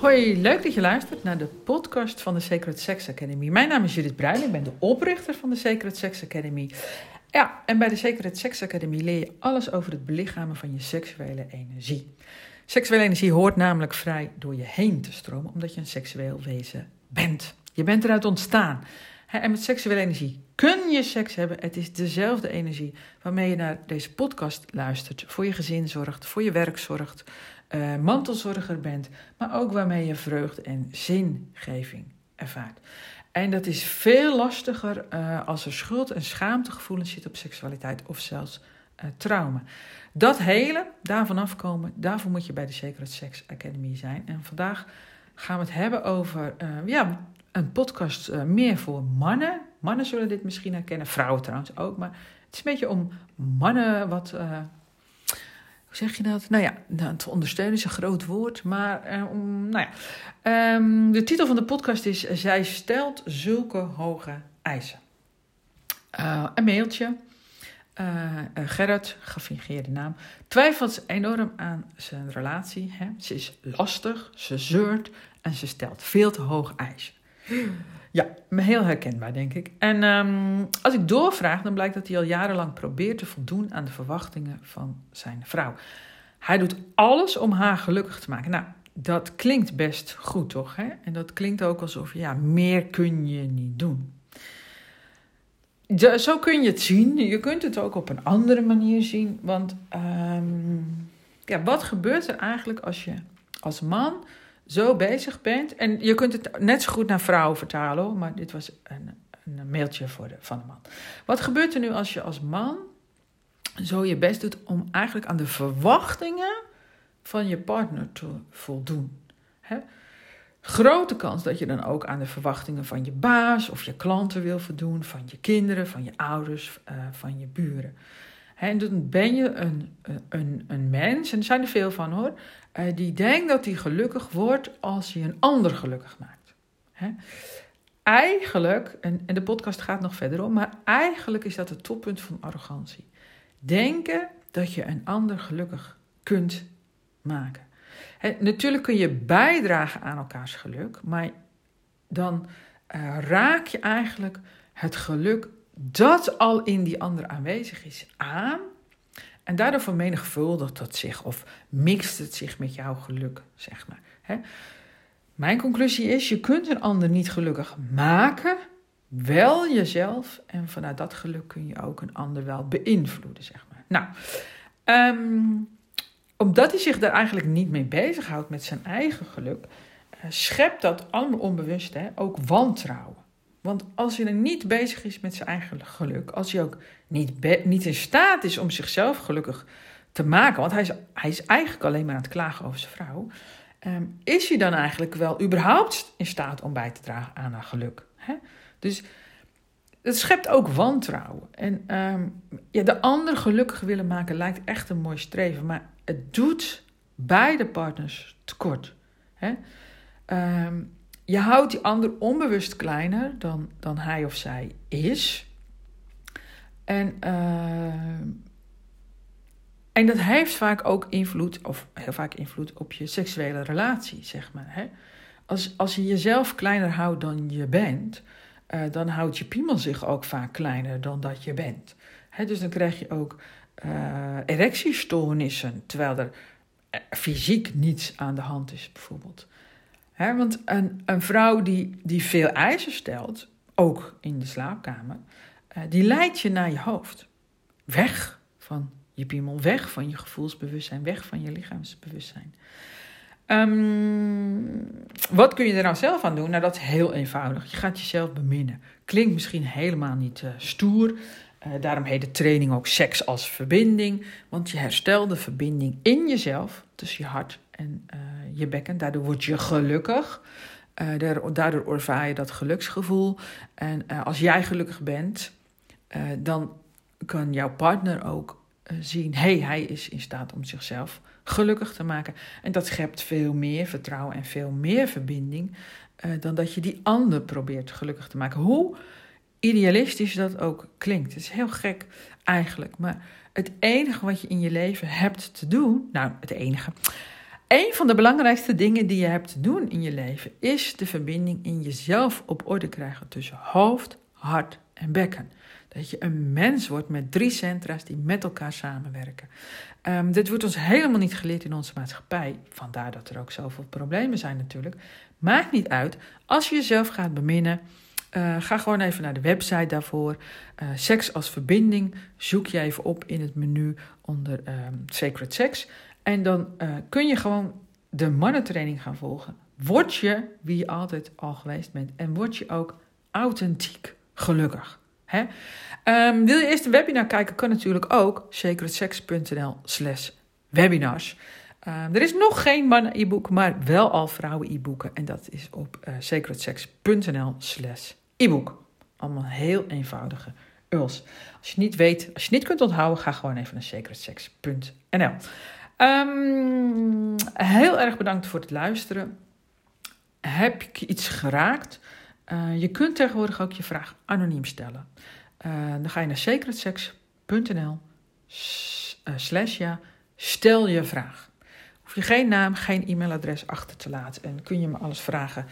Hoi, leuk dat je luistert naar de podcast van de Sacred Sex Academy. Mijn naam is Judith Bruin, ik ben de oprichter van de Sacred Sex Academy. Ja, en bij de Sacred Sex Academy leer je alles over het belichamen van je seksuele energie. Seksuele energie hoort namelijk vrij door je heen te stromen, omdat je een seksueel wezen bent. Je bent eruit ontstaan. En met seksuele energie kun je seks hebben. Het is dezelfde energie waarmee je naar deze podcast luistert, voor je gezin zorgt, voor je werk zorgt, uh, mantelzorger bent, maar ook waarmee je vreugde en zingeving ervaart. En dat is veel lastiger uh, als er schuld- en schaamtegevoelens zitten op seksualiteit of zelfs uh, trauma. Dat hele, daarvan afkomen, daarvoor moet je bij de Sacred Sex Academy zijn. En vandaag gaan we het hebben over ja, een podcast meer voor mannen. Mannen zullen dit misschien herkennen, vrouwen trouwens ook. Maar het is een beetje om mannen wat hoe zeg je dat? Nou ja, nou, te ondersteunen is een groot woord, maar eh, nou ja. Um, de titel van de podcast is Zij stelt zulke hoge eisen. Een mailtje. Gerrit, gefingeerde naam, twijfelt enorm aan zijn relatie. Hè? Ze is lastig, ze zeurt en ze stelt veel te hoge eisen. Ja, heel herkenbaar, denk ik. En um, als ik doorvraag, dan blijkt dat hij al jarenlang probeert te voldoen aan de verwachtingen van zijn vrouw. Hij doet alles om haar gelukkig te maken. Nou, dat klinkt best goed, toch? Hè? En dat klinkt ook alsof, ja, meer kun je niet doen. Zo kun je het zien. Je kunt het ook op een andere manier zien. Want um, ja, wat gebeurt er eigenlijk als je als man zo bezig bent. En je kunt het net zo goed naar vrouwen vertalen, maar dit was een, een mailtje voor de, van een man. Wat gebeurt er nu als je als man zo je best doet om eigenlijk aan de verwachtingen van je partner te voldoen? Grote kans dat je dan ook aan de verwachtingen van je baas of je klanten wil voldoen, van je kinderen, van je ouders, uh, van je buren. En dan ben je een, een, een mens, en er zijn er veel van hoor, eh, die denkt dat hij gelukkig wordt als hij een ander gelukkig maakt. Eigenlijk, en, en de podcast gaat nog verder om, maar eigenlijk is dat het toppunt van arrogantie. Denken dat je een ander gelukkig kunt maken. natuurlijk kun je bijdragen aan elkaars geluk, maar dan uh, raak je eigenlijk het geluk dat al in die ander aanwezig is aan. En daardoor vermenigvuldigt het zich of mixt het zich met jouw geluk, zeg maar. Mijn conclusie is: je kunt een ander niet gelukkig maken, wel jezelf. En vanuit dat geluk kun je ook een ander wel beïnvloeden, zeg maar. Nou, um, omdat hij zich daar eigenlijk niet mee bezighoudt met zijn eigen geluk, uh, schept dat allemaal onbewust hè, ook wantrouwen. Want als hij er niet bezig is met zijn eigen geluk, als hij ook niet, niet in staat is om zichzelf gelukkig te maken, want hij is, hij is eigenlijk alleen maar aan het klagen over zijn vrouw, ehm, is hij dan eigenlijk wel überhaupt in staat om bij te dragen aan haar geluk? Hè? Dus het schept ook wantrouwen. En um, ja, de ander gelukkig willen maken lijkt echt een mooi streven, maar het doet beide partners tekort. Hè? Um, je houdt die ander onbewust kleiner dan, dan hij of zij is. En, uh, en dat heeft vaak ook invloed, of heel vaak invloed op je seksuele relatie, zeg maar. Hè? Als, als je jezelf kleiner houdt dan je bent, uh, dan houdt je piemel zich ook vaak kleiner dan dat je bent. Hè? Dus dan krijg je ook uh, erectiestoornissen, terwijl er fysiek niets aan de hand is, bijvoorbeeld want een, een vrouw die, die veel eisen stelt, ook in de slaapkamer, uh, die leidt je naar je hoofd. Weg van je piemel, weg van je gevoelsbewustzijn, weg van je lichaamsbewustzijn. Um, wat kun je er nou zelf aan doen? Nou, dat is heel eenvoudig. Je gaat jezelf beminnen. Klinkt misschien helemaal niet uh, stoer. Uh, daarom heet de training ook seks als verbinding. Want je herstelt de verbinding in jezelf, tussen je hart en uh, je bekken. Daardoor word je gelukkig. Uh, daardoor ervaar je dat geluksgevoel. En uh, als jij gelukkig bent, dan kan jouw partner ook zien: hey, hij is in staat om zichzelf gelukkig te maken. En dat schept veel meer vertrouwen en veel meer verbinding dan dat je die ander probeert gelukkig te maken. Hoe? idealistisch dat ook klinkt. Het is heel gek eigenlijk, maar het enige wat je in je leven hebt te doen, nou, het enige. Een van de belangrijkste dingen die je hebt te doen in je leven is de verbinding in jezelf op orde krijgen tussen hoofd, hart en bekken. Dat je een mens wordt met drie centra's die met elkaar samenwerken. Um, dit wordt ons helemaal niet geleerd in onze maatschappij. Vandaar dat er ook zoveel problemen zijn natuurlijk. Maakt niet uit. Als je jezelf gaat beminnen, uh, ga gewoon even naar de website daarvoor. Uh, seks als verbinding zoek je even op in het menu onder um, Sacred Sex. En dan uh, kun je gewoon de mannentraining gaan volgen. Word je wie je altijd al geweest bent. En word je ook authentiek gelukkig. Hè? Um, wil je eerst een webinar kijken, kan natuurlijk ook sacredsex.nl slash webinars. Um, er is nog geen mannen-e-book, maar wel al vrouwen-e-boeken. En dat is op uh, sacredsex.nl slash e-book. Allemaal heel eenvoudige ULs. Als je niet weet, als je niet kunt onthouden, ga gewoon even naar sacredsex.nl. Um, heel erg bedankt voor het luisteren. Heb ik iets geraakt? Uh, je kunt tegenwoordig ook je vraag anoniem stellen. Uh, dan ga je naar secretsex.nl uh, slash ja, stel je vraag. Hoef je geen naam, geen e-mailadres achter te laten. En kun je me alles vragen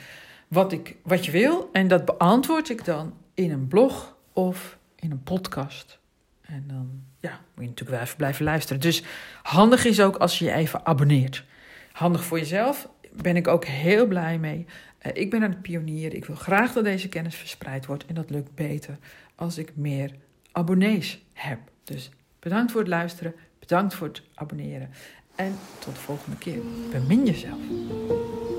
wat, ik, wat je wil. En dat beantwoord ik dan in een blog of in een podcast. En dan ja, moet je natuurlijk wel even blijven luisteren. Dus handig is ook als je je even abonneert. Handig voor jezelf, ben ik ook heel blij mee. Uh, ik ben aan het pionieren. Ik wil graag dat deze kennis verspreid wordt. En dat lukt beter als ik meer abonnees heb. Dus bedankt voor het luisteren. Bedankt voor het abonneren. En tot de volgende keer. Bemin jezelf.